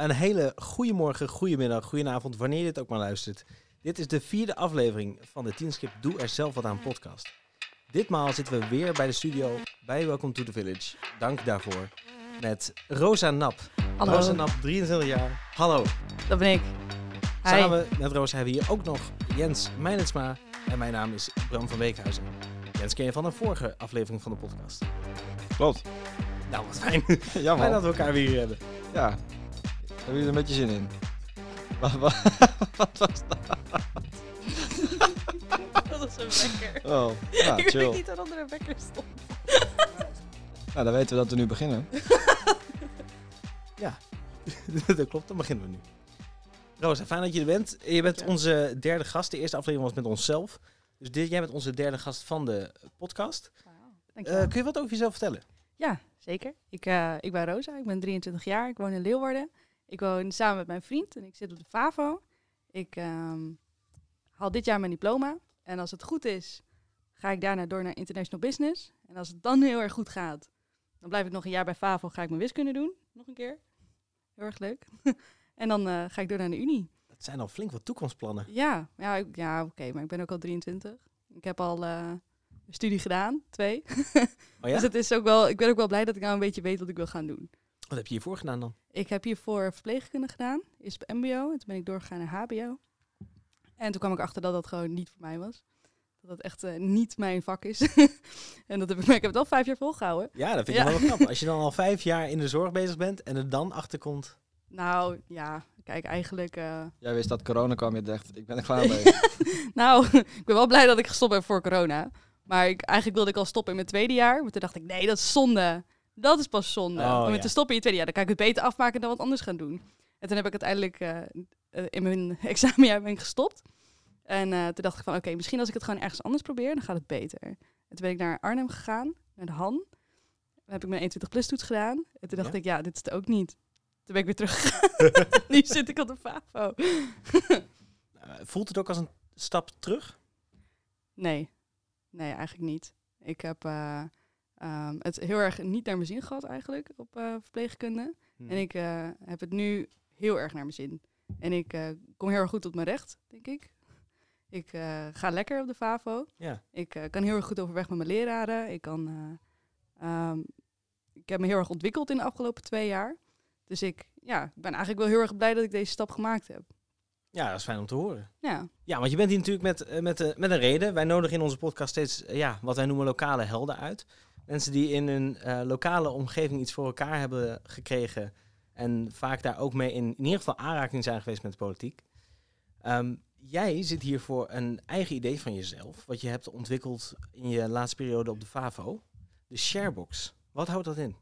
Een hele goede morgen, goedemiddag, goedenavond, wanneer je dit ook maar luistert. Dit is de vierde aflevering van de Tienskip Doe er zelf wat aan podcast. Ditmaal zitten we weer bij de studio bij Welcome to the Village. Dank daarvoor. Met Rosa Nap. Hallo. Rosa Nap, 23 jaar. Hallo. Dat ben ik. Hi. Samen met Rosa hebben we hier ook nog Jens Meinetsma. En mijn naam is Bram van Beekhuizen. Jens ken je van een vorige aflevering van de podcast. Klopt. Nou, wat fijn. Ja, Fijn dat we elkaar weer hier hebben. Ja. Hebben jullie er een beetje zin in? Wat, wat, wat was dat? Dat is een wekker. Oh, ja, ik weet chill. niet waarom er een wekker stond. Nou, dan weten we dat we nu beginnen. dat klopt, dan beginnen we nu. Rosa, fijn dat je er bent. Je bent Ja. onze derde gast. De eerste aflevering was met onszelf. Dus dit, jij bent onze derde gast van de podcast. Dank Eh, kun je wat over jezelf vertellen? ja, zeker. Ik, eh, ik ben Rosa, ik ben 23 jaar, ik woon in Leeuwarden. Ik woon samen met mijn vriend en ik zit op de FAVO. Ik ehm, haal dit jaar mijn diploma. En als het goed is, ga ik daarna door naar International Business. En als het dan heel erg goed gaat, dan blijf ik nog een jaar bij FAVO, ga ik mijn wiskunde doen. Nog een keer. Heel erg leuk. en dan eh, ga ik door naar de Unie. Dat zijn al flink wat toekomstplannen. Ja, ja, ik- ja oké, maar ik ben ook al 23. Ik heb al eh, een studie gedaan, twee. Oh ja? Dus het is ook wel, ik ben ook wel blij dat ik nou een beetje weet wat ik wil gaan doen. Wat heb je hiervoor gedaan dan? Ik heb hiervoor verpleegkunde gedaan, eerst op MBO, en toen ben ik doorgegaan naar HBO. En toen kwam ik achter dat dat gewoon niet voor mij was. Dat dat echt eh, niet mijn vak is. en dat heb ik, maar ik heb het al vijf jaar volgehouden. Ja, dat vind ik Ja. wel grappig. Als je dan al vijf jaar in de zorg bezig bent en er dan achter komt. Nou ja, kijk, eigenlijk. eh, Jij wist dat corona kwam, je dacht, ik ben er klaar mee. nou, ik ben wel blij dat ik gestopt ben voor corona. Maar ik, eigenlijk wilde ik al stoppen in mijn tweede jaar. Maar toen dacht ik, nee, dat is zonde. Dat is pas zonde. Oh, Om ja. te stoppen in je tweede jaar, dan kan ik het beter afmaken dan wat anders gaan doen. En toen heb ik uiteindelijk eh, in mijn examenjaar ben ik gestopt. En eh, toen dacht ik van, oké, misschien als ik het gewoon ergens anders probeer, dan gaat het beter. En toen ben ik naar Arnhem gegaan, naar de Han. Dan heb ik mijn 21 plus toets gedaan. En toen dacht Ja? ik, ja, dit is het ook niet. Toen ben ik weer terug. nu zit ik op de FAVO. voelt het ook als een stap terug? Nee, nee, eigenlijk niet. Ik heb ehm, het heel erg niet naar mijn zin gehad eigenlijk op eh, verpleegkunde. Hm. En ik eh, heb het nu heel erg naar mijn zin. En ik eh, kom heel erg goed op mijn recht, denk ik. Ik ga lekker op de FAVO. Ja. Ik kan heel erg goed overweg met mijn leraren. Ik, kan, eh, ehm, ik heb me heel erg ontwikkeld in de afgelopen twee jaar. Dus ik, ja, ik ben eigenlijk wel heel erg blij dat ik deze stap gemaakt heb. ja, dat is fijn om te horen. Ja, Ja, want je bent hier natuurlijk met, met, met een reden. Wij nodigen in onze podcast steeds ja, wat wij noemen lokale helden uit. Mensen die in hun eh, lokale omgeving iets voor elkaar hebben gekregen. En vaak daar ook mee in, in ieder geval aanraking zijn geweest met de politiek. Ehm, jij zit hier voor een eigen idee van jezelf. Wat je hebt ontwikkeld in je laatste periode op de FAVO. De Sharebox. Wat houdt dat in?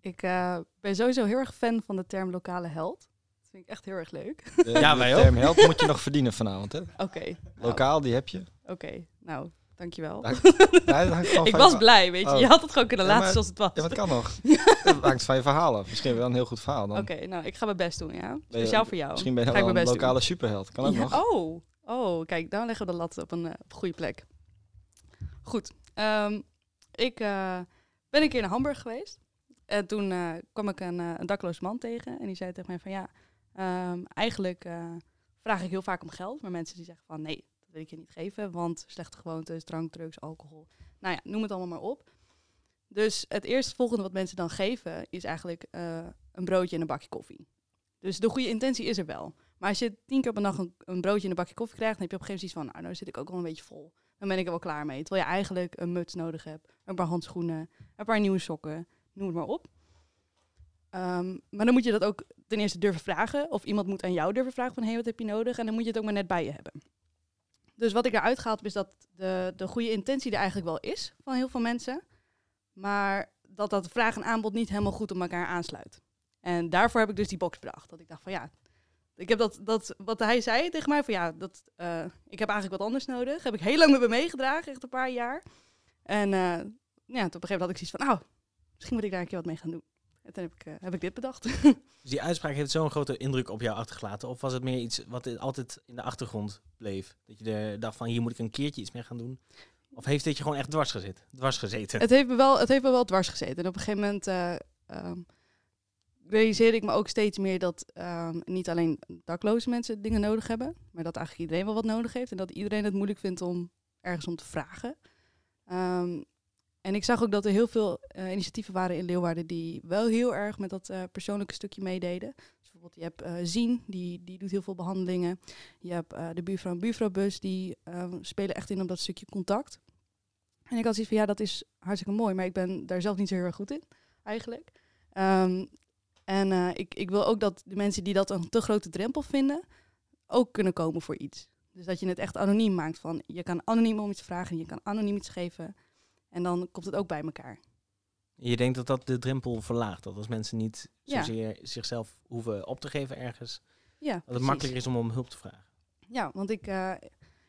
ik eh, ben sowieso heel erg fan van de term lokale held. Dat vind ik echt heel erg leuk. De, Ja, de wij ook. term held moet je nog verdienen vanavond, hè? Oké, Lokaal, die heb je. Oké, nou, dankjewel. Ja, dat hangt gewoon ik was je- blij, weet je. Oh. Je had het gewoon kunnen Ja, laten maar- zoals het was. Ja, wat kan nog? Dat hangt van je verhalen. Misschien wel een heel goed verhaal dan. Oké, nou, ik ga mijn best doen, ja. je- Speciaal voor jou. Misschien ben je wel een doen. lokale superheld. Kan ook Ja, nog. Oh, oh, kijk, dan leggen we de lat op een, eh, goede plek. Goed. ehm, ik eh, ben een keer naar Hamburg geweest. En toen eh, kwam ik een, een dakloos man tegen. En die zei tegen mij van ja, ehm, eigenlijk vraag ik heel vaak om geld. Maar mensen die zeggen van nee, dat ik je niet geven. Want slechte gewoontes, drank, drugs, alcohol. Nou ja, noem het allemaal maar op. Dus het eerste volgende wat mensen dan geven is eigenlijk eh, een broodje en een bakje koffie. Dus de goede intentie is er wel. Maar als je tien keer een dag een, broodje en een bakje koffie krijgt, dan heb je op een gegeven moment van, nou, nou zit ik ook wel een beetje vol. Dan ben ik er wel klaar mee. Terwijl je eigenlijk een muts nodig hebt, een paar handschoenen, een paar nieuwe sokken, noem het maar op. Ehm, maar dan moet je dat ook ten eerste durven vragen. Of iemand moet aan jou durven vragen van, hé, hey, wat heb je nodig? En dan moet je het ook maar net bij je hebben. Dus wat ik eruit gehaald heb, is dat de, de goede intentie er eigenlijk wel is van heel veel mensen. Maar dat dat vraag en aanbod niet helemaal goed op elkaar aansluit. En daarvoor heb ik dus die box bedacht. Dat ik dacht van ja, ik heb dat, dat wat hij zei tegen mij van ja, dat, eh, ik heb eigenlijk wat anders nodig. Heb ik heel lang met me meegedragen, echt een paar jaar. En eh, ja, op een gegeven moment had ik zoiets van, nou, misschien moet ik daar een keer wat mee gaan doen. En toen heb ik, eh, heb ik dit bedacht. Dus die uitspraak heeft zo'n grote indruk op jou achtergelaten? Of was het meer iets wat altijd in de achtergrond bleef? Dat je er dacht van, hier moet ik een keertje iets mee gaan doen? Of heeft dit je gewoon echt dwars gezet? Dwars gezeten? het, heeft me wel, het heeft me wel dwars gezeten. En op een gegeven moment, eh, ehm, realiseer ik me ook steeds meer dat ehm, niet alleen dakloze mensen dingen nodig hebben, maar dat eigenlijk iedereen wel wat nodig heeft en dat iedereen het moeilijk vindt om ergens om te vragen. Ehm, en ik zag ook dat er heel veel eh, initiatieven waren in Leeuwarden die wel heel erg met dat eh, persoonlijke stukje meededen. Dus bijvoorbeeld je hebt eh Zien, die, die doet heel veel behandelingen. Je hebt de buurvrouw en buurvrouwbus, die spelen echt in op dat stukje contact. En ik had zoiets van, ja, dat is hartstikke mooi, maar ik ben daar zelf niet zo heel erg goed in, eigenlijk. Ehm, en ik, ik wil ook dat de mensen die dat een te grote drempel vinden, ook kunnen komen voor iets. Dus dat je het echt anoniem maakt van, je kan anoniem om iets vragen, je kan anoniem iets geven. En dan komt het ook bij elkaar. Je denkt dat dat de drempel verlaagt. Dat als mensen niet Ja. zozeer zichzelf hoeven op te geven ergens, Ja, dat het precies. makkelijker is om om hulp te vragen. Ja, want ik, eh,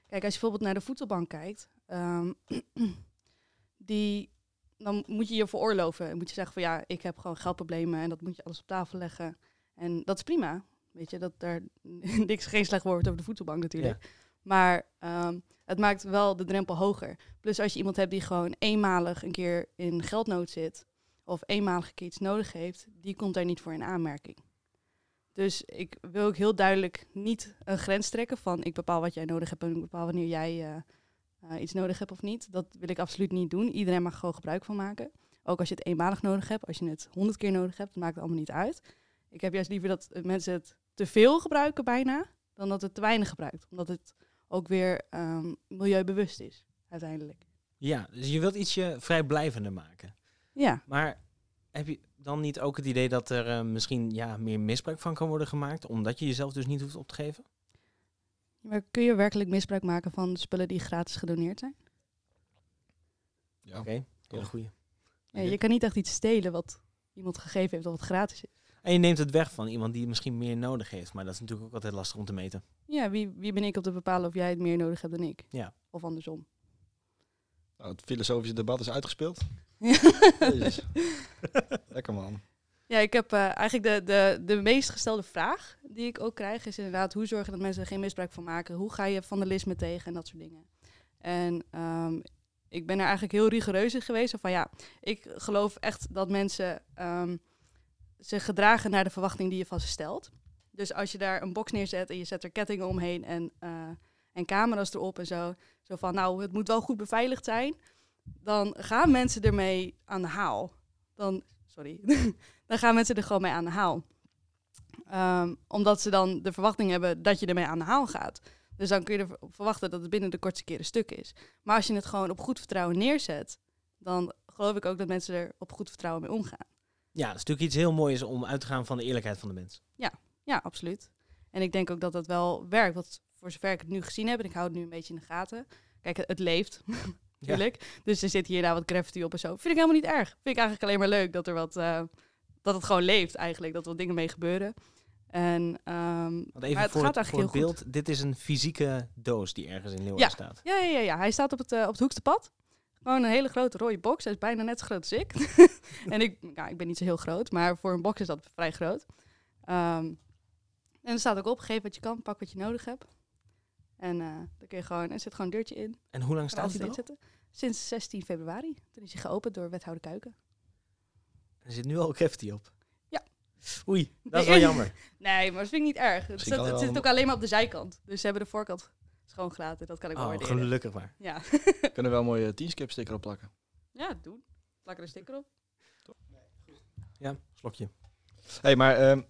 kijk, als je bijvoorbeeld naar de voedselbank kijkt, ehm, die, dan moet je je veroorloven. Dan moet je zeggen van ja, ik heb gewoon geldproblemen en dat moet je alles op tafel leggen. En dat is prima. Weet je, dat daar niks geen slecht woord over de voedselbank natuurlijk. Maar ehm, het maakt wel de drempel hoger. Plus als je iemand hebt die gewoon eenmalig een keer in geldnood zit, of eenmalig een keer iets nodig heeft, die komt daar niet voor in aanmerking. Dus ik wil ook heel duidelijk niet een grens trekken van ik bepaal wat jij nodig hebt en ik bepaal wanneer jij eh, eh, iets nodig hebt of niet. Dat wil ik absoluut niet doen. Iedereen mag gewoon gebruik van maken. Ook als je het eenmalig nodig hebt, als je het honderd keer nodig hebt, maakt het allemaal niet uit. Ik heb juist liever dat mensen het te veel gebruiken bijna, dan dat het te weinig gebruikt. Omdat het ook weer ehm, milieubewust is, uiteindelijk. Ja, dus je wilt ietsje vrijblijvender maken. Ja, Maar heb je dan niet ook het idee dat er eh, misschien ja, meer misbruik van kan worden gemaakt, omdat je jezelf dus niet hoeft op te geven? maar kun je werkelijk misbruik maken van spullen die gratis gedoneerd zijn? Ja. Oké, hele goeie. Ja, je kan niet echt iets stelen wat iemand gegeven heeft of wat gratis is. En je neemt het weg van iemand die misschien meer nodig heeft, maar dat is natuurlijk ook altijd lastig om te meten. Ja, wie, wie ben ik om te bepalen of jij het meer nodig hebt dan ik? Ja. Of andersom. Nou, het filosofische debat is uitgespeeld. Jezus. Lekker man. Ja, ik heb eh, eigenlijk de, de, de meest gestelde vraag die ik ook krijg, is inderdaad hoe zorgen dat mensen er geen misbruik van maken? Hoe ga je vandalisme tegen en dat soort dingen? En ehm, ik ben er eigenlijk heel rigoureus in geweest. Van ja, ik geloof echt dat mensen ehm, zich gedragen naar de verwachting die je van ze stelt. Dus als je daar een box neerzet en je zet er kettingen omheen en, eh, en camera's erop en zo. Zo van, nou, het moet wel goed beveiligd zijn. Dan gaan mensen ermee aan de haal. Dan, sorry, dan gaan mensen er gewoon mee aan de haal. Ehm, omdat ze dan de verwachting hebben dat je ermee aan de haal gaat. Dus dan kun je verwachten dat het binnen de kortste keren stuk is. Maar als je het gewoon op goed vertrouwen neerzet, dan geloof ik ook dat mensen er op goed vertrouwen mee omgaan. Ja, dat is natuurlijk iets heel moois om uit te gaan van de eerlijkheid van de mens. Ja, absoluut. En ik denk ook dat dat wel werkt. Want voor zover ik het nu gezien heb, en ik hou het nu een beetje in de gaten. Kijk, het, het leeft, natuurlijk. Dus er zit hier daar wat graffiti op en zo. Vind ik helemaal niet erg. Vind ik eigenlijk alleen maar leuk dat er wat, eh, dat het gewoon leeft eigenlijk. Dat er wat dingen mee gebeuren. En, Want maar even het voor, gaat het, eigenlijk voor het heel goed. beeld, dit is een fysieke doos die ergens in Leeuwarden Ja. staat. Ja, ja, ja, ja. Hij staat op het, eh, op het hoekste pad. Gewoon een hele grote rode box. Hij is bijna net zo groot als ik. en ik, ja, ik ben niet zo heel groot, maar voor een box is dat vrij groot. Ehm, en er staat ook op, geef wat je kan, pak wat je nodig hebt. En eh dan kun je gewoon, er zit gewoon een deurtje in. En hoe lang staat hij er zitten. Sinds 16 februari. Toen is hij geopend door wethouder Kuiken. Er zit nu al graffiti op. Ja. Oei, dat is wel jammer. Nee, maar dat vind ik niet erg. Het, zit- het zit ook alleen maar op de zijkant. Dus ze hebben de voorkant schoongelaten. Dat kan ik wel Oh, waarderen. gelukkig maar. Ja. Kunnen wel een mooie teamskip sticker opplakken. ja, doen. Plak er een sticker op. Ja, slokje. hey, maar ehm,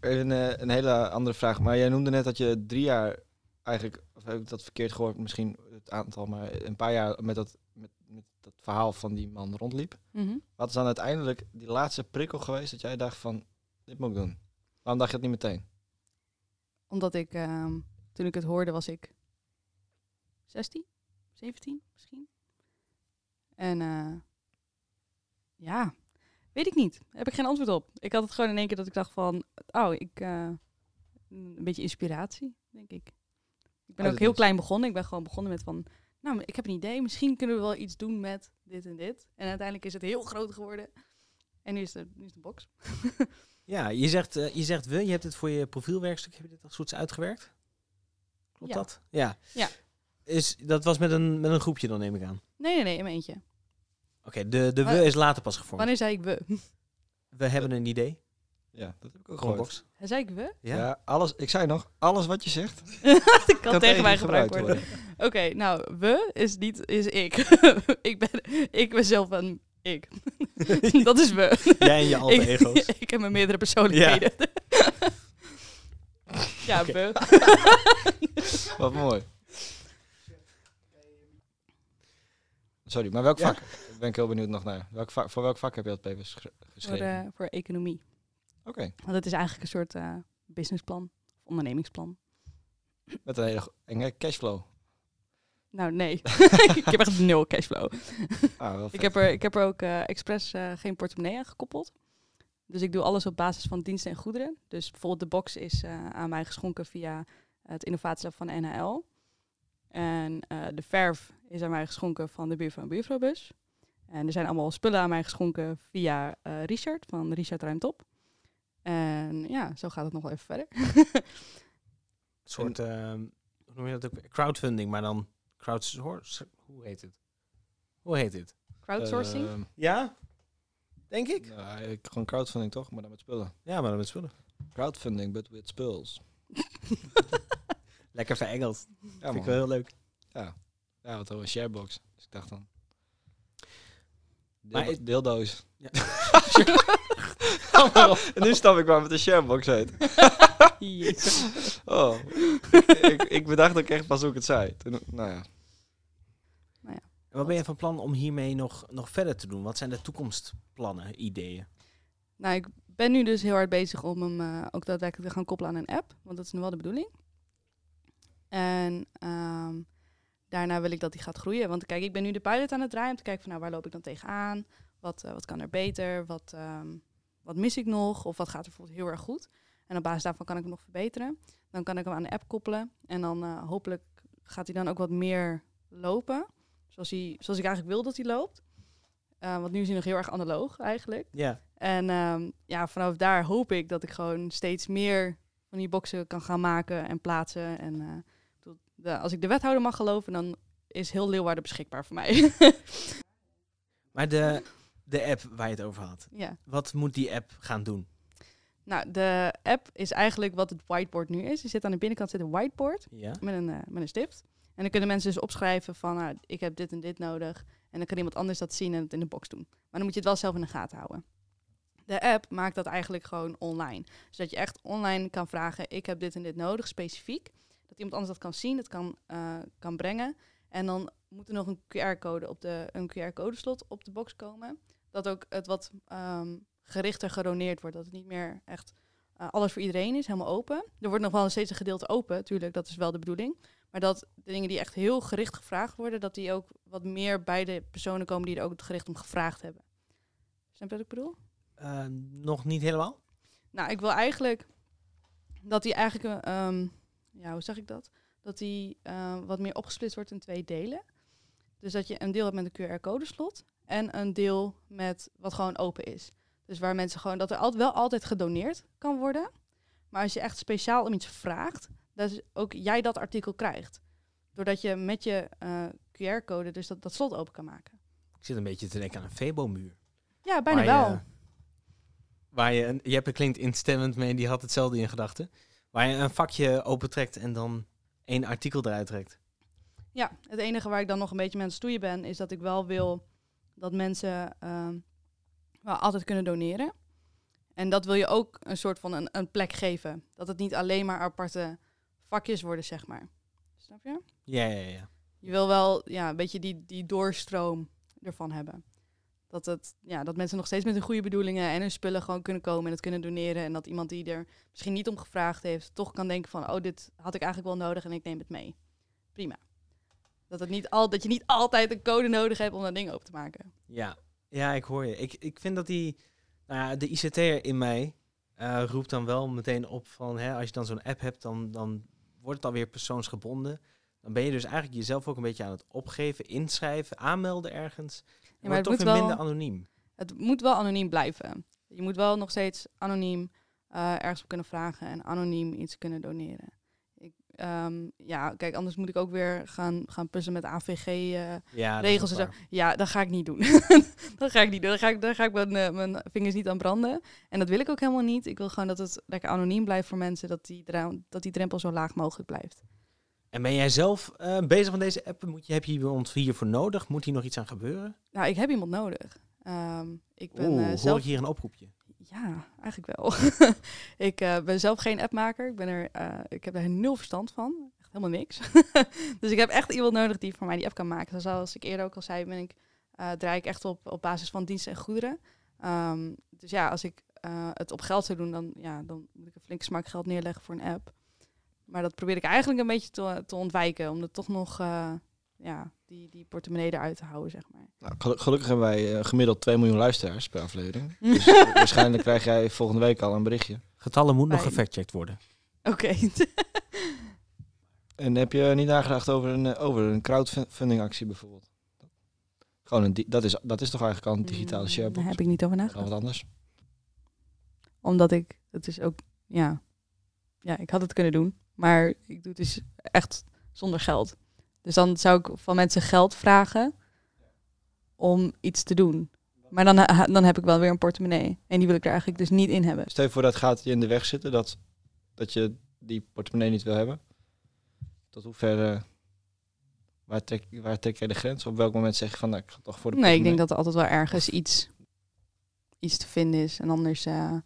een, eh, een hele andere vraag. Maar jij noemde net dat je drie jaar eigenlijk, of heb ik dat verkeerd gehoord, misschien het aantal, maar een paar jaar met dat, met, met dat verhaal van die man rondliep. Mhm. Wat is dan uiteindelijk die laatste prikkel geweest dat jij dacht van, dit moet ik doen? Waarom dacht je het niet meteen? Omdat ik, ehm, toen ik het hoorde, was ik 16, 17 misschien. En eh, ja, weet ik niet. Heb ik geen antwoord op. Ik had het gewoon in één keer dat ik dacht van, oh, ik, eh, een beetje inspiratie, denk ik. Ik ben Uit ook heel klein begonnen. Ik ben gewoon begonnen met van, nou, ik heb een idee. Misschien kunnen we wel iets doen met dit en dit. En uiteindelijk is het heel groot geworden. En nu is het, nu is een box. Ja, je zegt, eh, je zegt we, je hebt het voor je profielwerkstuk, heb je dit als goed is uitgewerkt? Klopt Ja. dat? Ja. Ja. Is, dat was met een, met een groepje dan, neem ik aan. Nee, nee, nee, in mijn eentje. Oké, de, de we is later pas gevormd. Wanneer zei ik we? We hebben een idee. Ja, dat heb ik ook gehoord. Chronobox. Zei ik we? Ja. Ja. alles, ik zei nog, alles wat je zegt dat kan, tegen mij gebruikt worden. Oké, nou, we is niet, is ik. ik, ben, ik ben zelf een ik. dat is we. Jij en je alter ik, ego's. ik heb mijn meerdere persoonlijkheden. Ja, we. Wat mooi. Sorry, maar welk Ja? vak? Daar ben ik heel benieuwd nog naar. Welk vak, voor welk vak heb je dat papers ge- Voor, geschreven? eh, voor economie. Oké, Want het is eigenlijk een soort eh, businessplan. Of ondernemingsplan. met een hele enge cashflow. Nou, nee. ik heb echt nul cashflow. Ah, wel Ik heb er, ik heb er ook eh expres eh, geen portemonnee aan gekoppeld. Dus ik doe alles op basis van diensten en goederen. Dus bijvoorbeeld de box is eh, aan mij geschonken via het innovatielab van NHL. En eh, de verf is aan mij geschonken van de buurvrouw en buurvrouwbus. En er zijn allemaal spullen aan mij geschonken via eh, Richard van Richard Ruimt Op. En ja, zo gaat het nog wel even verder. Een soort, ehm, hoe noem je dat ook? weer? Crowdfunding, maar dan crowdsource. Hoe heet het? Hoe heet dit? Crowdsourcing. Ehm, Ja, denk ik. nou, ik- gewoon crowdfunding toch, maar dan met spullen. Ja, maar dan met spullen. Crowdfunding, but with spulls. Lekker verengeld. Ja, Vind ik wel heel leuk. Ja, wat over een sharebox. Dus ik dacht dan... Maar Deel, deeldoos. Ja. en nu snap ik waarom het een sharebox heet. Jezus. Oh, ik, ik bedacht ook echt pas hoe ik het zei. Toen, nou ja. En wat ben je van plan om hiermee nog, nog verder te doen? Wat zijn de toekomstplannen, ideeën? Nou, ik ben nu dus heel hard bezig om hem eh, ook daadwerkelijk te gaan koppelen aan een app. Want dat is nu wel de bedoeling. En ehm, daarna wil ik dat die gaat groeien. Want kijk, ik ben nu de pilot aan het draaien om te kijken van nou, waar loop ik dan tegenaan? Wat, eh, wat kan er beter? Wat, ehm, wat mis ik nog? Of wat gaat er bijvoorbeeld heel erg goed? En op basis daarvan kan ik hem nog verbeteren. Dan kan ik hem aan de app koppelen. En dan eh, hopelijk gaat hij dan ook wat meer lopen. Zoals, hij, zoals ik eigenlijk wil dat hij loopt. Eh, want nu is hij nog heel erg analoog eigenlijk. Ja. En ehm, ja, vanaf daar hoop ik dat ik gewoon steeds meer van die boxen kan gaan maken en plaatsen. En eh, de, als ik de wethouder mag geloven, dan is heel Leeuwarden beschikbaar voor mij. Maar de, de app waar je het over had. ja. Wat moet die app gaan doen? Nou, de app is eigenlijk wat het whiteboard nu is. Je zit aan de binnenkant zit een whiteboard Ja. met een, eh, met een stift. En dan kunnen mensen dus opschrijven van, nou, ik heb dit en dit nodig. En dan kan iemand anders dat zien en het in de box doen. Maar dan moet je het wel zelf in de gaten houden. De app maakt dat eigenlijk gewoon online. Zodat je echt online kan vragen, ik heb dit en dit nodig, specifiek. Dat iemand anders dat kan zien, dat kan, eh, kan brengen. En dan moet er nog een QR-code op de, een QR-codeslot op de box komen. Dat ook het wat ehm, gerichter gedoneerd wordt. Dat het niet meer echt eh, alles voor iedereen is, helemaal open. Er wordt nog wel steeds een gedeelte open, natuurlijk, dat is wel de bedoeling. Maar dat de dingen die echt heel gericht gevraagd worden, dat die ook wat meer bij de personen komen die er ook gericht om gevraagd hebben. Snap je wat ik bedoel? Eh, nog niet helemaal? Nou, ik wil eigenlijk dat die eigenlijk, eh, ehm, ja, hoe zeg ik dat? Dat die eh, wat meer opgesplitst wordt in twee delen. Dus dat je een deel hebt met een QR-codeslot en een deel met wat gewoon open is. Dus waar mensen gewoon, dat er altijd, wel altijd gedoneerd kan worden. Maar als je echt speciaal om iets vraagt, dat ook jij dat artikel krijgt. Doordat je met je eh, QR-code dus dat, dat slot open kan maken. Ik zit een beetje te denken aan een Febo-muur. Ja, bijna Waar wel. je- waar je, je hebt er klinkt instemmend mee, die had hetzelfde in gedachten. Waar je een vakje opentrekt en dan één artikel eruit trekt. Ja, het enige waar ik dan nog een beetje mee aan het stoeien ben, is dat ik wel wil dat mensen ehm, wel altijd kunnen doneren. En dat wil je ook een soort van een, een plek geven. Dat het niet alleen maar aparte vakjes worden, zeg maar. Snap je? Ja, ja, ja. Je wil wel ja, een beetje die, die doorstroom ervan hebben. Dat, het, ja, dat mensen nog steeds met hun goede bedoelingen en hun spullen gewoon kunnen komen en het kunnen doneren. En dat iemand die er misschien niet om gevraagd heeft, toch kan denken van, oh, dit had ik eigenlijk wel nodig en ik neem het mee. Prima. Dat, het niet al, dat je niet altijd een code nodig hebt om dat ding open te maken. Ja, ja ik hoor je. Ik, ik vind dat die, nou ja, de ICT'er in mij eh, roept dan wel meteen op van, hè, als je dan zo'n app hebt, dan, dan wordt het alweer persoonsgebonden. Dan ben je dus eigenlijk jezelf ook een beetje aan het opgeven, inschrijven, aanmelden ergens. maar het toch moet weer wel- minder anoniem. Het moet wel anoniem blijven. Je moet wel nog steeds anoniem eh, ergens op kunnen vragen en anoniem iets kunnen doneren. Ik, ehm, ja, kijk, anders moet ik ook weer gaan, gaan puzzelen met AVG. eh, Ja, en zo. Ja, dat ga ik niet doen. dat ga ik niet doen. Daar ga ik, daar ga ik mijn, eh, mijn vingers niet aan branden. En dat wil ik ook helemaal niet. Ik wil gewoon dat het lekker anoniem blijft voor mensen. Dat die, dat die drempel zo laag mogelijk blijft. En ben jij zelf eh, bezig met deze app? Moet je, heb je iemand hiervoor nodig? Moet hier nog iets aan gebeuren? Nou, ik heb iemand nodig. Ehm, ik ben Oeh, eh, hoor zelf... ik hier een oproepje? Ja, eigenlijk wel. ik eh, ben zelf geen appmaker. Ik, ben er, ik heb er nul verstand van. Echt helemaal niks. dus ik heb echt iemand nodig die voor mij die app kan maken. Zoals ik eerder ook al zei, ben ik, draai ik echt op, op basis van diensten en goederen. Ehm, dus ja, als ik het op geld zou doen, dan, ja, dan moet ik een flinke smak geld neerleggen voor een app. Maar dat probeer ik eigenlijk een beetje te, te ontwijken. Om er toch nog eh, ja, die, die portemonnee eruit te houden, zeg maar. Nou, gelu- gelukkig hebben wij eh, gemiddeld 2 miljoen luisteraars per aflevering. Dus eh, waarschijnlijk krijg jij volgende week al een berichtje. Getallen moeten nog gefactcheckt worden. Oké. En heb je niet nagedacht over een, over een crowdfunding actie bijvoorbeeld? Gewoon een dat, is, dat is toch eigenlijk al een digitale Mm, sharebox? Daar heb ik niet over nagedacht. wat anders. Omdat ik, het is ook, ja, ja, ik had het kunnen doen, maar ik doe het dus echt zonder geld. Dus dan zou ik van mensen geld vragen om iets te doen. Maar dan, dan heb ik wel weer een portemonnee. En die wil ik er eigenlijk dus niet in hebben. Stel je voor dat gaat je in de weg zitten, dat, dat je die portemonnee niet wil hebben. Tot hoever, eh, waar, trek, waar trek jij de grens? Op welk moment zeg je van, nou, ik ga toch voor de Nee, ik denk dat er altijd wel ergens iets, iets te vinden is. En anders eh,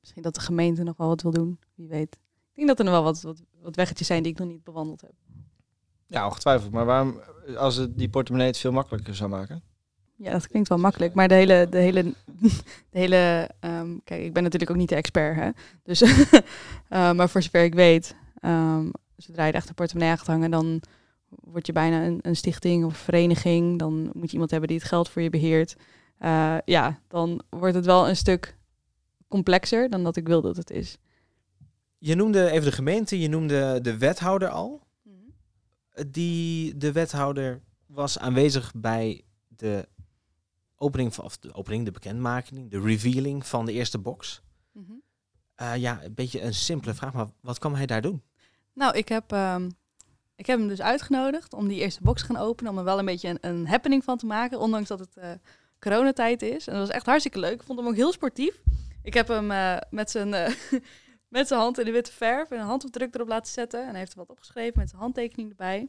misschien dat de gemeente nog wel wat wil doen. Wie weet. Ik denk dat er nog wel wat, wat, wat weggetjes zijn die ik nog niet bewandeld heb. Ja, ongetwijfeld. Maar waarom, als het die portemonnee het veel makkelijker zou maken? Ja, dat klinkt wel makkelijk. Maar de hele, de hele, de hele ehm, kijk, ik ben natuurlijk ook niet de expert, hè. Dus, eh, maar voor zover ik weet, ehm, zodra je de echte portemonnee gaat hangen, dan word je bijna een, een stichting of vereniging. Dan moet je iemand hebben die het geld voor je beheert. Eh, ja, dan wordt het wel een stuk complexer dan dat ik wil dat het is. Je noemde even de gemeente, je noemde de wethouder al. Die, de wethouder was aanwezig bij de opening, van, of de opening, de bekendmaking, de revealing van de eerste box. Mhm. Eh, ja, een beetje een simpele vraag, maar wat kwam hij daar doen? Nou, ik heb, ehm, ik heb hem dus uitgenodigd om die eerste box te gaan openen. Om er wel een beetje een, een happening van te maken. Ondanks dat het eh, coronatijd is. En dat was echt hartstikke leuk. Ik vond hem ook heel sportief. Ik heb hem eh, met, zijn, met zijn hand in de witte verf en een handafdruk erop laten zetten. En hij heeft er wat opgeschreven met zijn handtekening erbij.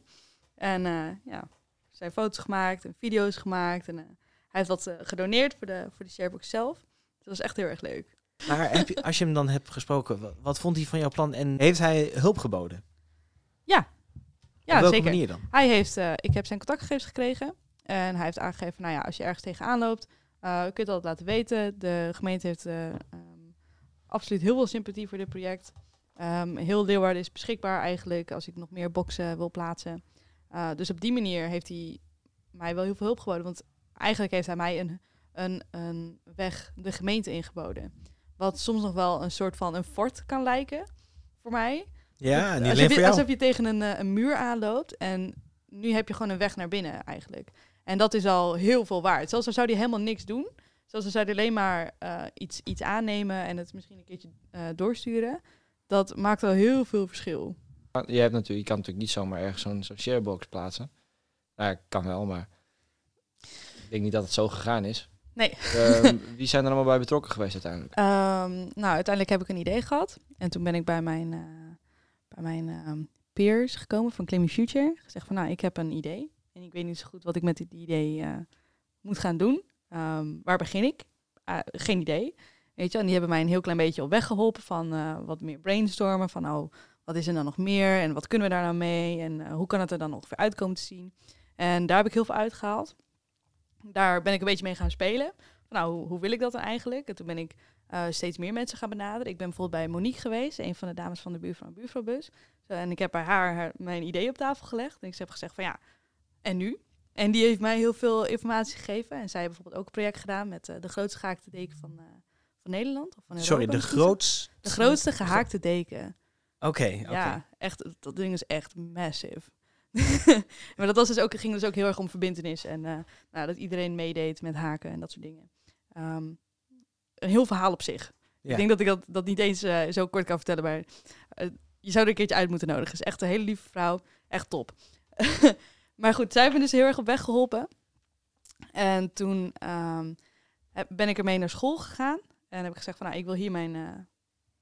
En eh, ja, er zijn foto's gemaakt en video's gemaakt. En eh, hij heeft wat eh, gedoneerd voor de, voor de sharebox zelf. Dat was echt heel erg leuk. Maar heb je, als je hem dan hebt gesproken, wat, wat vond hij van jouw plan en heeft hij hulp geboden? Ja, Op welke zeker. manier dan? Hij heeft, ik heb zijn contactgegevens gekregen. En hij heeft aangegeven, nou ja, als je ergens tegenaan loopt, kun je altijd laten weten. De gemeente heeft absoluut heel veel sympathie voor dit project. Ehm, heel Leeuwarden is beschikbaar eigenlijk als ik nog meer boxen wil plaatsen. Eh, dus op die manier heeft hij mij wel heel veel hulp geboden. Want eigenlijk heeft hij mij een, een, een weg de gemeente ingeboden. Wat soms nog wel een soort van een fort kan lijken voor mij. Ja, niet alsof, voor je, alsof je tegen een, eh, een muur aanloopt en nu heb je gewoon een weg naar binnen eigenlijk. En dat is al heel veel waard. Zelfs al zou die helemaal niks doen. Al zou die alleen maar eh, iets, iets aannemen en het misschien een keertje eh, doorsturen. Dat maakt al heel veel verschil. Je, hebt natuurlijk, je kan natuurlijk niet zomaar ergens zo'n sharebox plaatsen. Nou, ja, kan wel, maar ik denk niet dat het zo gegaan is. Nee. Ehm, wie zijn er allemaal bij betrokken geweest uiteindelijk? Ehm, nou, uiteindelijk heb ik een idee gehad. En toen ben ik bij mijn, eh, bij mijn ehm, peers gekomen van Claiming Future. Gezegd van, nou, ik heb een idee. En ik weet niet zo goed wat ik met dit idee moet gaan doen. Ehm, waar begin ik? Ah, geen idee. Weet je, en die hebben mij een heel klein beetje op weg geholpen van eh, wat meer brainstormen. Van, oh, wat is er dan nog meer? En wat kunnen we daar nou mee? En eh, hoe kan het er dan ongeveer uitkomen te zien? En daar heb ik heel veel uitgehaald. Daar ben ik een beetje mee gaan spelen. Nou, hoe, wil ik dat dan eigenlijk? En toen ben ik eh, steeds meer mensen gaan benaderen. Ik ben bijvoorbeeld bij Monique geweest, een van de dames van de buurvrouw en buurvrouwbus. En ik heb bij haar, haar mijn idee op tafel gelegd. En ik heb gezegd van ja, en nu? En die heeft mij heel veel informatie gegeven. En zij heeft bijvoorbeeld ook een project gedaan met eh, de grootste gehaakte deken van, eh, van Nederland. Of van Sorry, de grootste... De grootste gehaakte deken. Oké, oké. Ja, echt, dat ding is echt massive. maar dat was dus ook, ging dus ook heel erg om verbindenis. En eh, nou, dat iedereen meedeed met haken en dat soort dingen. Ehm, een heel verhaal op zich. Ja. Ik denk dat ik dat, dat niet eens zo kort kan vertellen. Maar je zou er een keertje uit moeten nodigen. Is echt een hele lieve vrouw. Echt top. maar goed, zij me dus heel erg op weg geholpen. En toen ehm, ben ik ermee naar school gegaan. En heb ik gezegd van, nou, ik wil hier mijn eh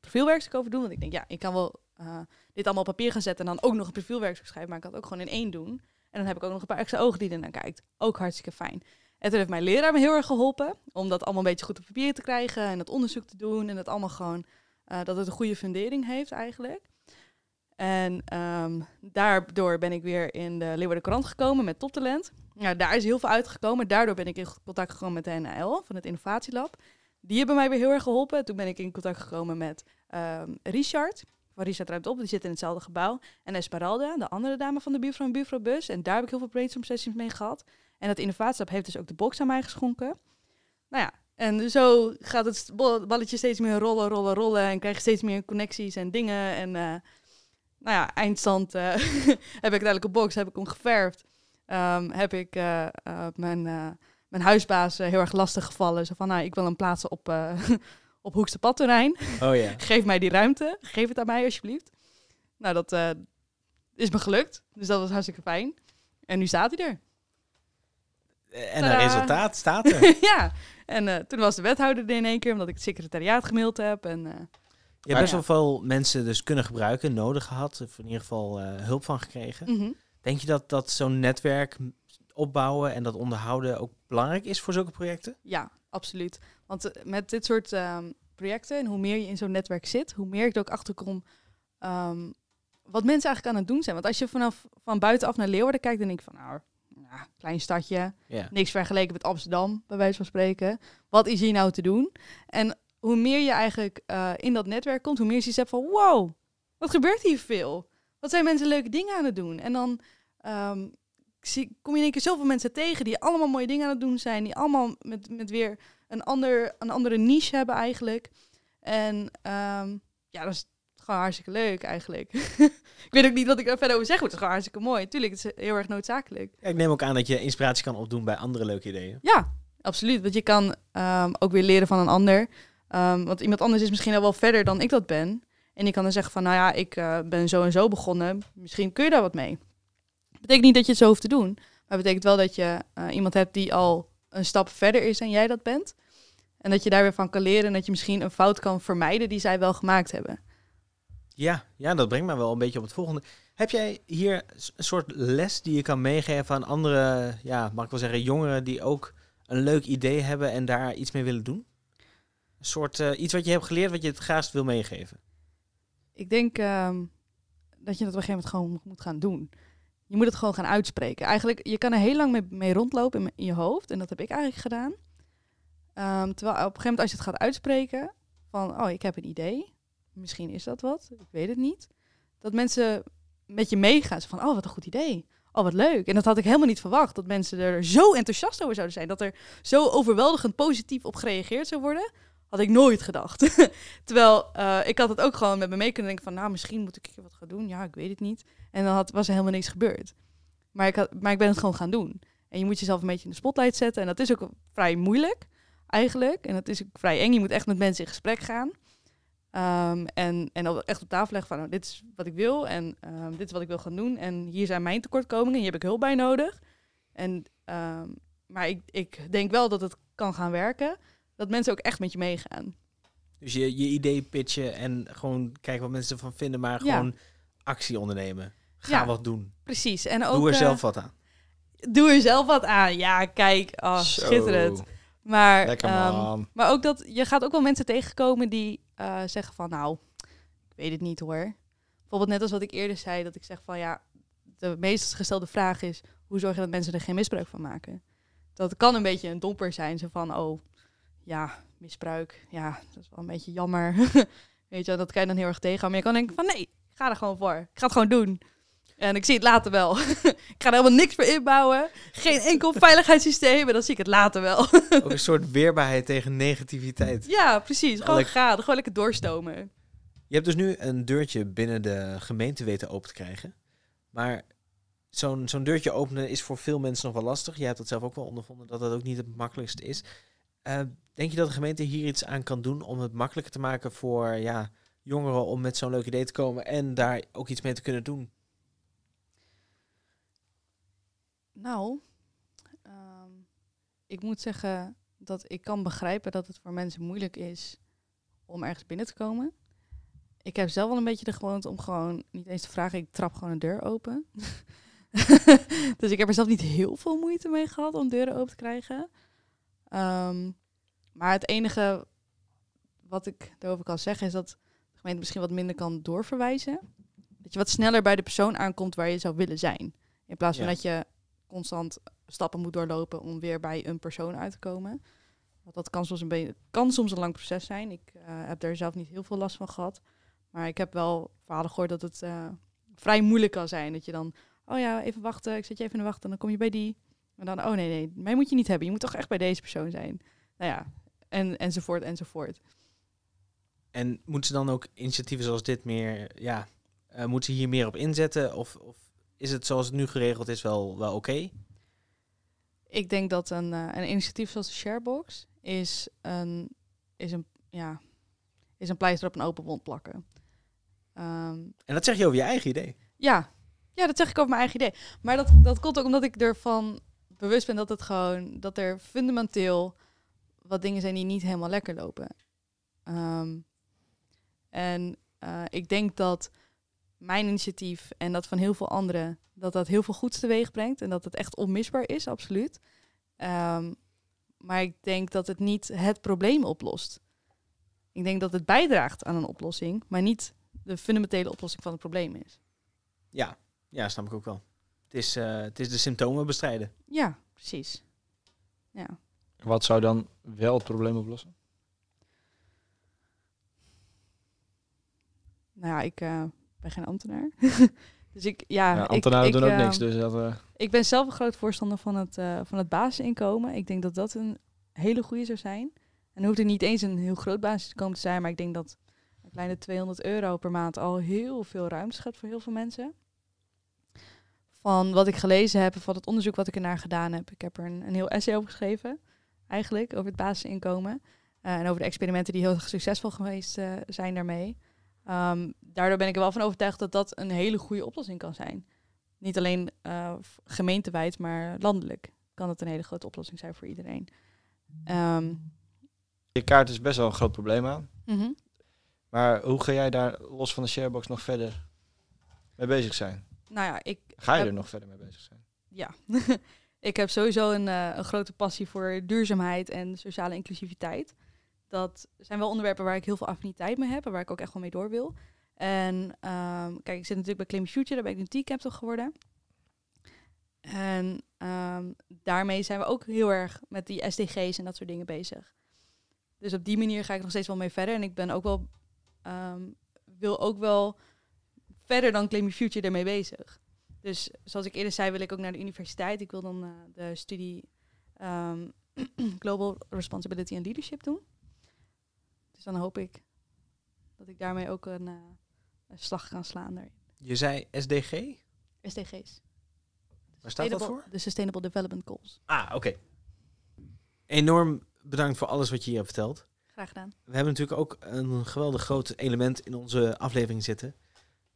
profielwerkstuk over doen. Want ik denk, ja, ik kan wel eh, dit allemaal op papier gaan zetten en dan ook nog een profielwerkstuk schrijven. Maar ik kan het ook gewoon in één doen. En dan heb ik ook nog een paar extra ogen die ernaar kijkt. Ook hartstikke fijn. En toen heeft mijn leraar me heel erg geholpen om dat allemaal een beetje goed op papier te krijgen en dat onderzoek te doen en dat allemaal gewoon eh, dat het een goede fundering heeft eigenlijk. En ehm, daardoor ben ik weer in de Leeuwarden Courant gekomen met toptalent. Ja, daar is heel veel uitgekomen. Daardoor ben ik in contact gekomen met de NL van het Innovatielab. Die hebben mij weer heel erg geholpen. Toen ben ik in contact gekomen met ehm, Richard. Van Richard ruimt op, die zit in hetzelfde gebouw. En Esmeralda, de andere dame van de buurvrouw en buurvrouwbus. En daar heb ik heel veel brainstorm sessions mee gehad. En dat Innovatielab heeft dus ook de box aan mij geschonken. Nou ja, en zo gaat het bal- balletje steeds meer rollen, rollen, rollen. En krijg je steeds meer connecties en dingen. En eh, nou ja, eindstand eh, heb ik uiteindelijk een box, heb ik hem geverfd. Ehm, heb ik eh, eh, mijn, mijn huisbaas heel erg lastig gevallen. Zo van, nou, ik wil hem plaatsen op, op Hoekste Padterrein. Oh ja. Geef mij die ruimte. Geef het aan mij, alsjeblieft. Nou, dat is me gelukt. Dus dat was hartstikke fijn. En nu staat hij er. En een Tadaa. resultaat staat er. ja, en toen was de wethouder er in één keer, omdat ik het secretariaat gemaild heb. En, Je hebt best wel veel mensen dus kunnen gebruiken, nodig gehad. Of in ieder geval eh, hulp van gekregen. mhm. Denk je dat, dat zo'n netwerk opbouwen en dat onderhouden ook belangrijk is voor zulke projecten? Ja, absoluut. Want eh, met dit soort ehm, projecten en hoe meer je in zo'n netwerk zit, hoe meer ik er ook achterkom ehm, wat mensen eigenlijk aan het doen zijn. Want als je vanaf van buitenaf naar Leeuwarden kijkt, dan denk ik van, nou, ja, klein stadje, niks vergeleken met Amsterdam, bij wijze van spreken. Wat is hier nou te doen? En hoe meer je eigenlijk eh, in dat netwerk komt, hoe meer je hebt van, wow, wat gebeurt hier veel? Wat zijn mensen leuke dingen aan het doen? En dan ehm, zie, kom je in één keer zoveel mensen tegen die allemaal mooie dingen aan het doen zijn, die allemaal met, met weer een, ander, een andere niche hebben eigenlijk. En ehm, ja, dat is gewoon hartstikke leuk eigenlijk. ik weet ook niet wat ik daar verder over zeg, maar het is gewoon hartstikke mooi. Tuurlijk, het is heel erg noodzakelijk. Ja, ik neem ook aan dat je inspiratie kan opdoen bij andere leuke ideeën. Ja, absoluut. Want je kan ehm, ook weer leren van een ander. Ehm, want iemand anders is misschien al wel verder dan ik dat ben. En die kan dan zeggen van, nou ja, ik eh, ben zo en zo begonnen. Misschien kun je daar wat mee. Betekent niet dat je het zo hoeft te doen. Maar betekent wel dat je eh, iemand hebt die al een stap verder is dan jij dat bent. En dat je daar weer van kan leren. En dat je misschien een fout kan vermijden die zij wel gemaakt hebben. Ja, ja, dat brengt mij wel een beetje op het volgende. Heb jij hier een soort les die je kan meegeven aan andere, ja, mag ik wel zeggen, jongeren die ook een leuk idee hebben en daar iets mee willen doen? Soort eh, iets wat je hebt geleerd, wat je het graagst wil meegeven. Ik denk ehm, dat je dat op een gegeven moment gewoon moet gaan doen. Je moet het gewoon gaan uitspreken. Eigenlijk, je kan er heel lang mee, rondlopen in, je hoofd. En dat heb ik eigenlijk gedaan. Ehm, terwijl op een gegeven moment als je het gaat uitspreken... van, oh, ik heb een idee. Misschien is dat wat. Ik weet het niet. Dat mensen met je meegaan. Van, oh, wat een goed idee. Oh, wat leuk. En dat had ik helemaal niet verwacht. Dat mensen er zo enthousiast over zouden zijn. Dat er zo overweldigend positief op gereageerd zou worden. Had ik nooit gedacht. Terwijl eh, ik had het ook gewoon met me mee kunnen denken van... nou, misschien moet ik wat gaan doen. Ja, ik weet het niet. En dan had, was er helemaal niks gebeurd. Maar ik, had, maar ik ben het gewoon gaan doen. En je moet jezelf een beetje in de spotlight zetten. En dat is ook vrij moeilijk, eigenlijk. En dat is ook vrij eng. Je moet echt met mensen in gesprek gaan. Ehm, en, en echt op tafel leggen van... Nou, dit is wat ik wil en ehm, dit is wat ik wil gaan doen. En hier zijn mijn tekortkomingen. Hier heb ik hulp bij nodig. En, ehm, maar ik, ik denk wel dat het kan gaan werken. Dat mensen ook echt met je meegaan. Dus je, je idee pitchen en gewoon kijken wat mensen ervan vinden, maar Ja. gewoon actie ondernemen. Ga Ja. wat doen. Precies. En ook, Doe er eh, zelf wat aan. doe er zelf wat aan. Ja, kijk, oh, Zo. schitterend. Maar, man. maar ook dat je gaat ook wel mensen tegenkomen die eh, zeggen van, nou, ik weet het niet hoor. Bijvoorbeeld net als wat ik eerder zei, dat ik zeg van ja, de meest gestelde vraag is, hoe zorg je dat mensen er geen misbruik van maken? Dat kan een beetje een domper zijn, zo van, oh, ja, misbruik, ja, dat is wel een beetje jammer. weet je, dat kan je dan heel erg tegen. Maar je kan denken van, nee, ik ga er gewoon voor. Ik ga het gewoon doen. En ik zie het later wel. ik ga er helemaal niks meer inbouwen. Geen enkel veiligheidssysteem. En dan zie ik het later wel. Ook een soort weerbaarheid tegen negativiteit. ja, precies. Gewoon gaan. Gewoon lekker doorstomen. Je hebt dus nu een deurtje binnen de gemeente weten open te krijgen. Maar zo'n zo'n deurtje openen is voor veel mensen nog wel lastig. Jij hebt dat zelf ook wel ondervonden dat dat ook niet het makkelijkste is. Eh, denk je dat de gemeente hier iets aan kan doen om het makkelijker te maken voor ja, jongeren om met zo'n leuk idee te komen en daar ook iets mee te kunnen doen? Nou, ehm, ik moet zeggen dat ik kan begrijpen dat het voor mensen moeilijk is om ergens binnen te komen. Ik heb zelf wel een beetje de gewoonte om gewoon niet eens te vragen, ik trap gewoon een deur open. dus ik heb er zelf niet heel veel moeite mee gehad om deuren open te krijgen. Ehm, maar het enige wat ik daarover kan zeggen is dat de gemeente misschien wat minder kan doorverwijzen. Dat je wat sneller bij de persoon aankomt waar je zou willen zijn. In plaats van Ja. dat je constant stappen moet doorlopen om weer bij een persoon uit te komen. Want dat kan soms een, beetje, kan soms een lang proces zijn. Ik eh, heb daar zelf niet heel veel last van gehad. Maar ik heb wel verhalen gehoord dat het eh, vrij moeilijk kan zijn. Dat je dan, oh ja, even wachten, ik zet je even in de wacht en dan kom je bij die. En dan, oh nee, nee, mij moet je niet hebben. Je moet toch echt bij deze persoon zijn. Nou ja, en, enzovoort, enzovoort. En moeten ze dan ook initiatieven zoals dit meer, ja, eh, moeten ze hier meer op inzetten? Of, of is het zoals het nu geregeld is wel, wel oké? Ik denk dat een, eh, een initiatief zoals de Sharebox is een, is een, ja, is een pleister op een open wond plakken. Ehm, En dat zeg je over je eigen idee. Ja. ja, dat zeg ik over mijn eigen idee. Maar dat, dat komt ook omdat ik ervan bewust ben dat het gewoon dat er fundamenteel wat dingen zijn die niet helemaal lekker lopen. Ehm, en eh, ik denk dat mijn initiatief en dat van heel veel anderen, dat dat heel veel goeds teweeg brengt en dat het echt onmisbaar is, absoluut. Ehm, maar ik denk dat het niet het probleem oplost. Ik denk dat het bijdraagt aan een oplossing, maar niet de fundamentele oplossing van het probleem is. Ja, ja, snap ik ook wel. Het is, eh, het is de symptomen bestrijden. Ja, precies. Ja. Wat zou dan wel het probleem oplossen? Nou ja, ik eh, ben geen ambtenaar. dus ik, ja, ambtenaren ik, doen ook eh, niks, dus dat... eh, Ik ben zelf een groot voorstander van het, eh, van het basisinkomen. Ik denk dat dat een hele goede zou zijn. En dan hoeft het niet eens een heel groot basisinkomen te zijn, maar ik denk dat een kleine 200 euro per maand al heel veel ruimte schept voor heel veel mensen. Van wat ik gelezen heb, van het onderzoek wat ik ernaar gedaan heb. Ik heb er een, een heel essay over geschreven, eigenlijk, over het basisinkomen. Eh, en over de experimenten die heel succesvol geweest eh, zijn daarmee. Ehm, daardoor ben ik er wel van overtuigd dat dat een hele goede oplossing kan zijn. Niet alleen eh, gemeentewijd, maar landelijk kan het een hele grote oplossing zijn voor iedereen. Ehm, Je kaart is best wel een groot probleem aan. mhm. Maar hoe ga jij daar los van de sharebox nog verder mee bezig zijn? Nou ja, ik Ga je heb- er nog verder mee bezig zijn? Ja, ik heb sowieso een, eh, een grote passie voor duurzaamheid en sociale inclusiviteit. Dat zijn wel onderwerpen waar ik heel veel affiniteit mee heb en waar ik ook echt wel mee door wil. En ehm, kijk, ik zit natuurlijk bij Claim Future, daar ben ik nu T-Captain geworden. En ehm, daarmee zijn we ook heel erg met die SDG's en dat soort dingen bezig. Dus op die manier ga ik nog steeds wel mee verder. En ik ben ook wel, ehm, wil ook wel verder dan Claim Future ermee bezig. Dus zoals ik eerder zei, wil ik ook naar de universiteit. Ik wil dan eh, de studie ehm, Global Responsibility and Leadership doen. Dus dan hoop ik dat ik daarmee ook een, eh, een slag kan slaan daarin. Je zei SDG? SDG's. Waar staat dat voor? De Sustainable Development Goals. Ah, oké. Enorm bedankt voor alles wat je hier hebt verteld. Graag gedaan. We hebben natuurlijk ook een geweldig groot element in onze aflevering zitten.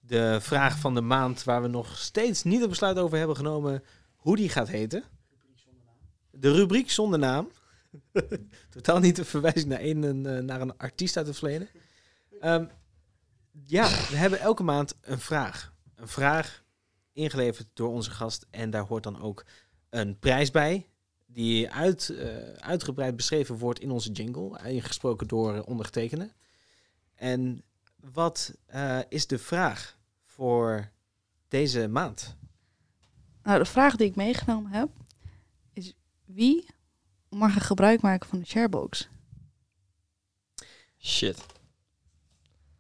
De vraag van de maand waar we nog steeds niet het besluit over hebben genomen hoe die gaat heten. De rubriek zonder naam. Totaal niet een verwijzing naar een, een, eh, naar een artiest uit het verleden. Ehm, ja, we hebben elke maand een vraag. Een vraag ingeleverd door onze gast. En daar hoort dan ook een prijs bij. Die uit, eh, uitgebreid beschreven wordt in onze jingle. Ingesproken door ondergetekende. En wat eh, is de vraag voor deze maand? Nou, de vraag die ik meegenomen heb is wie mag er gebruik maken van de sharebox? Shit.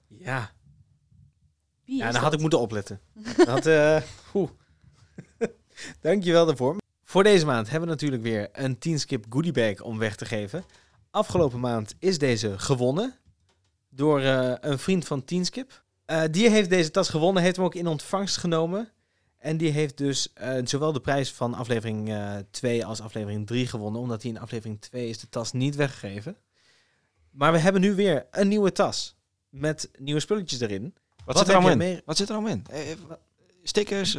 Ja, Wie ja dan had dat? ik moeten opletten. Dat, eh oeh. Dankjewel daarvoor. Voor deze maand hebben we natuurlijk weer een Teamskip goodie bag om weg te geven. Afgelopen maand is deze gewonnen door eh, een vriend van Teamskip. Eh, die heeft deze tas gewonnen, heeft hem ook in ontvangst genomen. En die heeft dus eh, zowel de prijs van aflevering 2 als aflevering 3 gewonnen. Omdat hij in aflevering 2 is de tas niet weggegeven. Maar we hebben nu weer een nieuwe tas. met nieuwe spulletjes erin. Wat, Wat zit er allemaal in? mee- Wat zit er allemaal in? Eh, Stickers?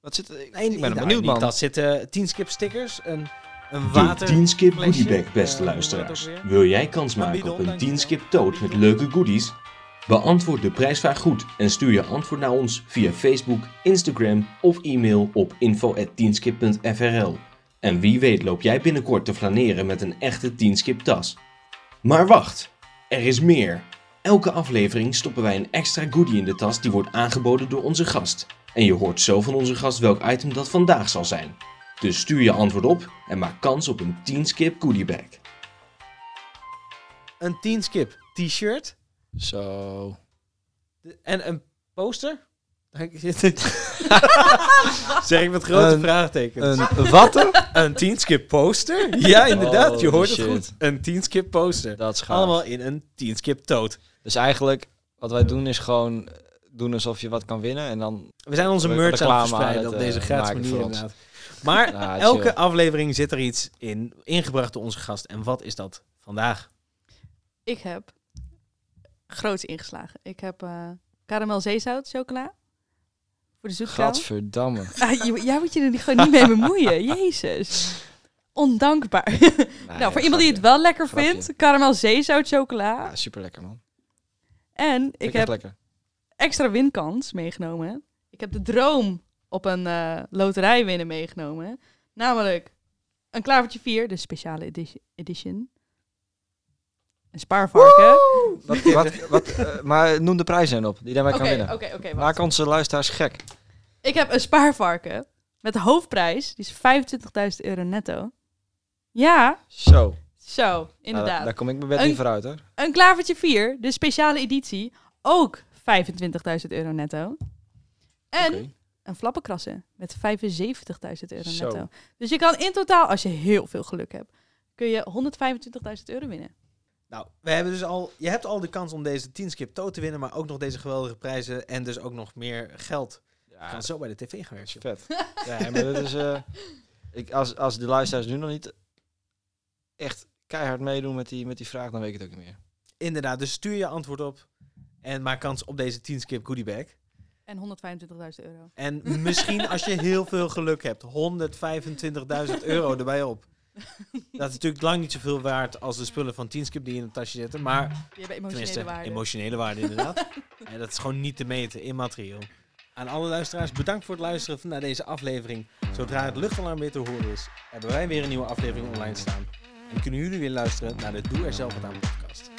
wat zit er? Ik, Nee, ik ben nou, benieuwd, man. Dat zitten 10 skip stickers, een, een De water... 10 skip flesje. goodiebag, beste Eh, luisteraars. Wil jij kans maken op een dankjewel. 10 skip tote met leuke goodies? Beantwoord de prijsvraag goed en stuur je antwoord naar ons via Facebook, Instagram of e-mail op info@10skip.frl. En wie weet loop jij binnenkort te flaneren met een echte 10 skip tas. Maar wacht, er is meer. Elke aflevering stoppen wij een extra goodie in de tas die wordt aangeboden door onze gast. En je hoort zo van onze gast welk item dat vandaag zal zijn. Dus stuur je antwoord op en maak kans op een 10 skip goodiebag. Een 10 skip t-shirt Zo. de- en een poster. Zeg ik met grote Een- vraagtekens. Een watten? Een 10 skip poster? Ja, inderdaad. je hoort het goed. Een 10 skip poster. Dat is gaaf. Allemaal in een 10 skip tote. Dus eigenlijk, wat wij doen is gewoon doen alsof je wat kan winnen. En dan We zijn onze merch aan het verspreiden op eh, deze gratis manier inderdaad. Maar chill. elke aflevering zit er iets in, ingebracht door onze gast. En wat is dat vandaag? Ik heb groots ingeslagen. Ik heb eh karamel zeezout chocola. Voor de zoetkou. Gadverdamme. Ah, je- jij moet je er niet- gewoon niet mee bemoeien. Jezus. Ondankbaar. nou, voor iemand die het wel lekker Grapje. vindt, karamel zeezout chocola. Ja, super lekker man. En ik echt heb lekker. Extra winkans meegenomen. Ik heb de droom op een eh, loterij winnen meegenomen. Namelijk een klavertje 4, de speciale edi- edition. Een spaarvarken. Wat, wat, wat, eh, maar noem de prijzen op die daarmee Oké, kan oké, winnen. oké. wacht. Maak onze luisteraars gek. Ik heb een spaarvarken met de hoofdprijs, die is 25.000 euro netto. Ja, Zo. zo, Nou, inderdaad. daar, daar kom ik mijn bed Een- niet vooruit hoor. Een klavertje 4, de speciale editie, ook 25.000 euro netto. En een flappenkrassen met 75.000 euro Zo. netto. Dus je kan in totaal, als je heel veel geluk hebt, kun je 125.000 euro winnen. Nou, we hebben dus al, je hebt al de kans om deze 10 skip tote te winnen, maar ook nog deze geweldige prijzen en dus ook nog meer geld. Ja, zo bij de tv gaan werken. vet. ja, maar dat is... eh, ik, als, als de luisteraars nu nog niet echt keihard meedoen met die, met die vraag, dan weet ik het ook niet meer. Inderdaad, dus stuur je antwoord op en maak kans op deze 10 skip goodiebag. En 125.000 euro. En misschien als je heel veel geluk hebt, 125.000 euro erbij op. Dat is natuurlijk lang niet zoveel waard als de spullen van 10 skip die in een tasje zitten, maar hebben emotionele waarde. emotionele waarde inderdaad. en dat is gewoon niet te meten, immaterieel. Aan alle luisteraars, bedankt voor het luisteren naar deze aflevering. Zodra het luchtalarm weer te horen is, hebben wij weer een nieuwe aflevering online staan. En kunnen jullie weer luisteren naar de Doe er zelf wat aan podcast.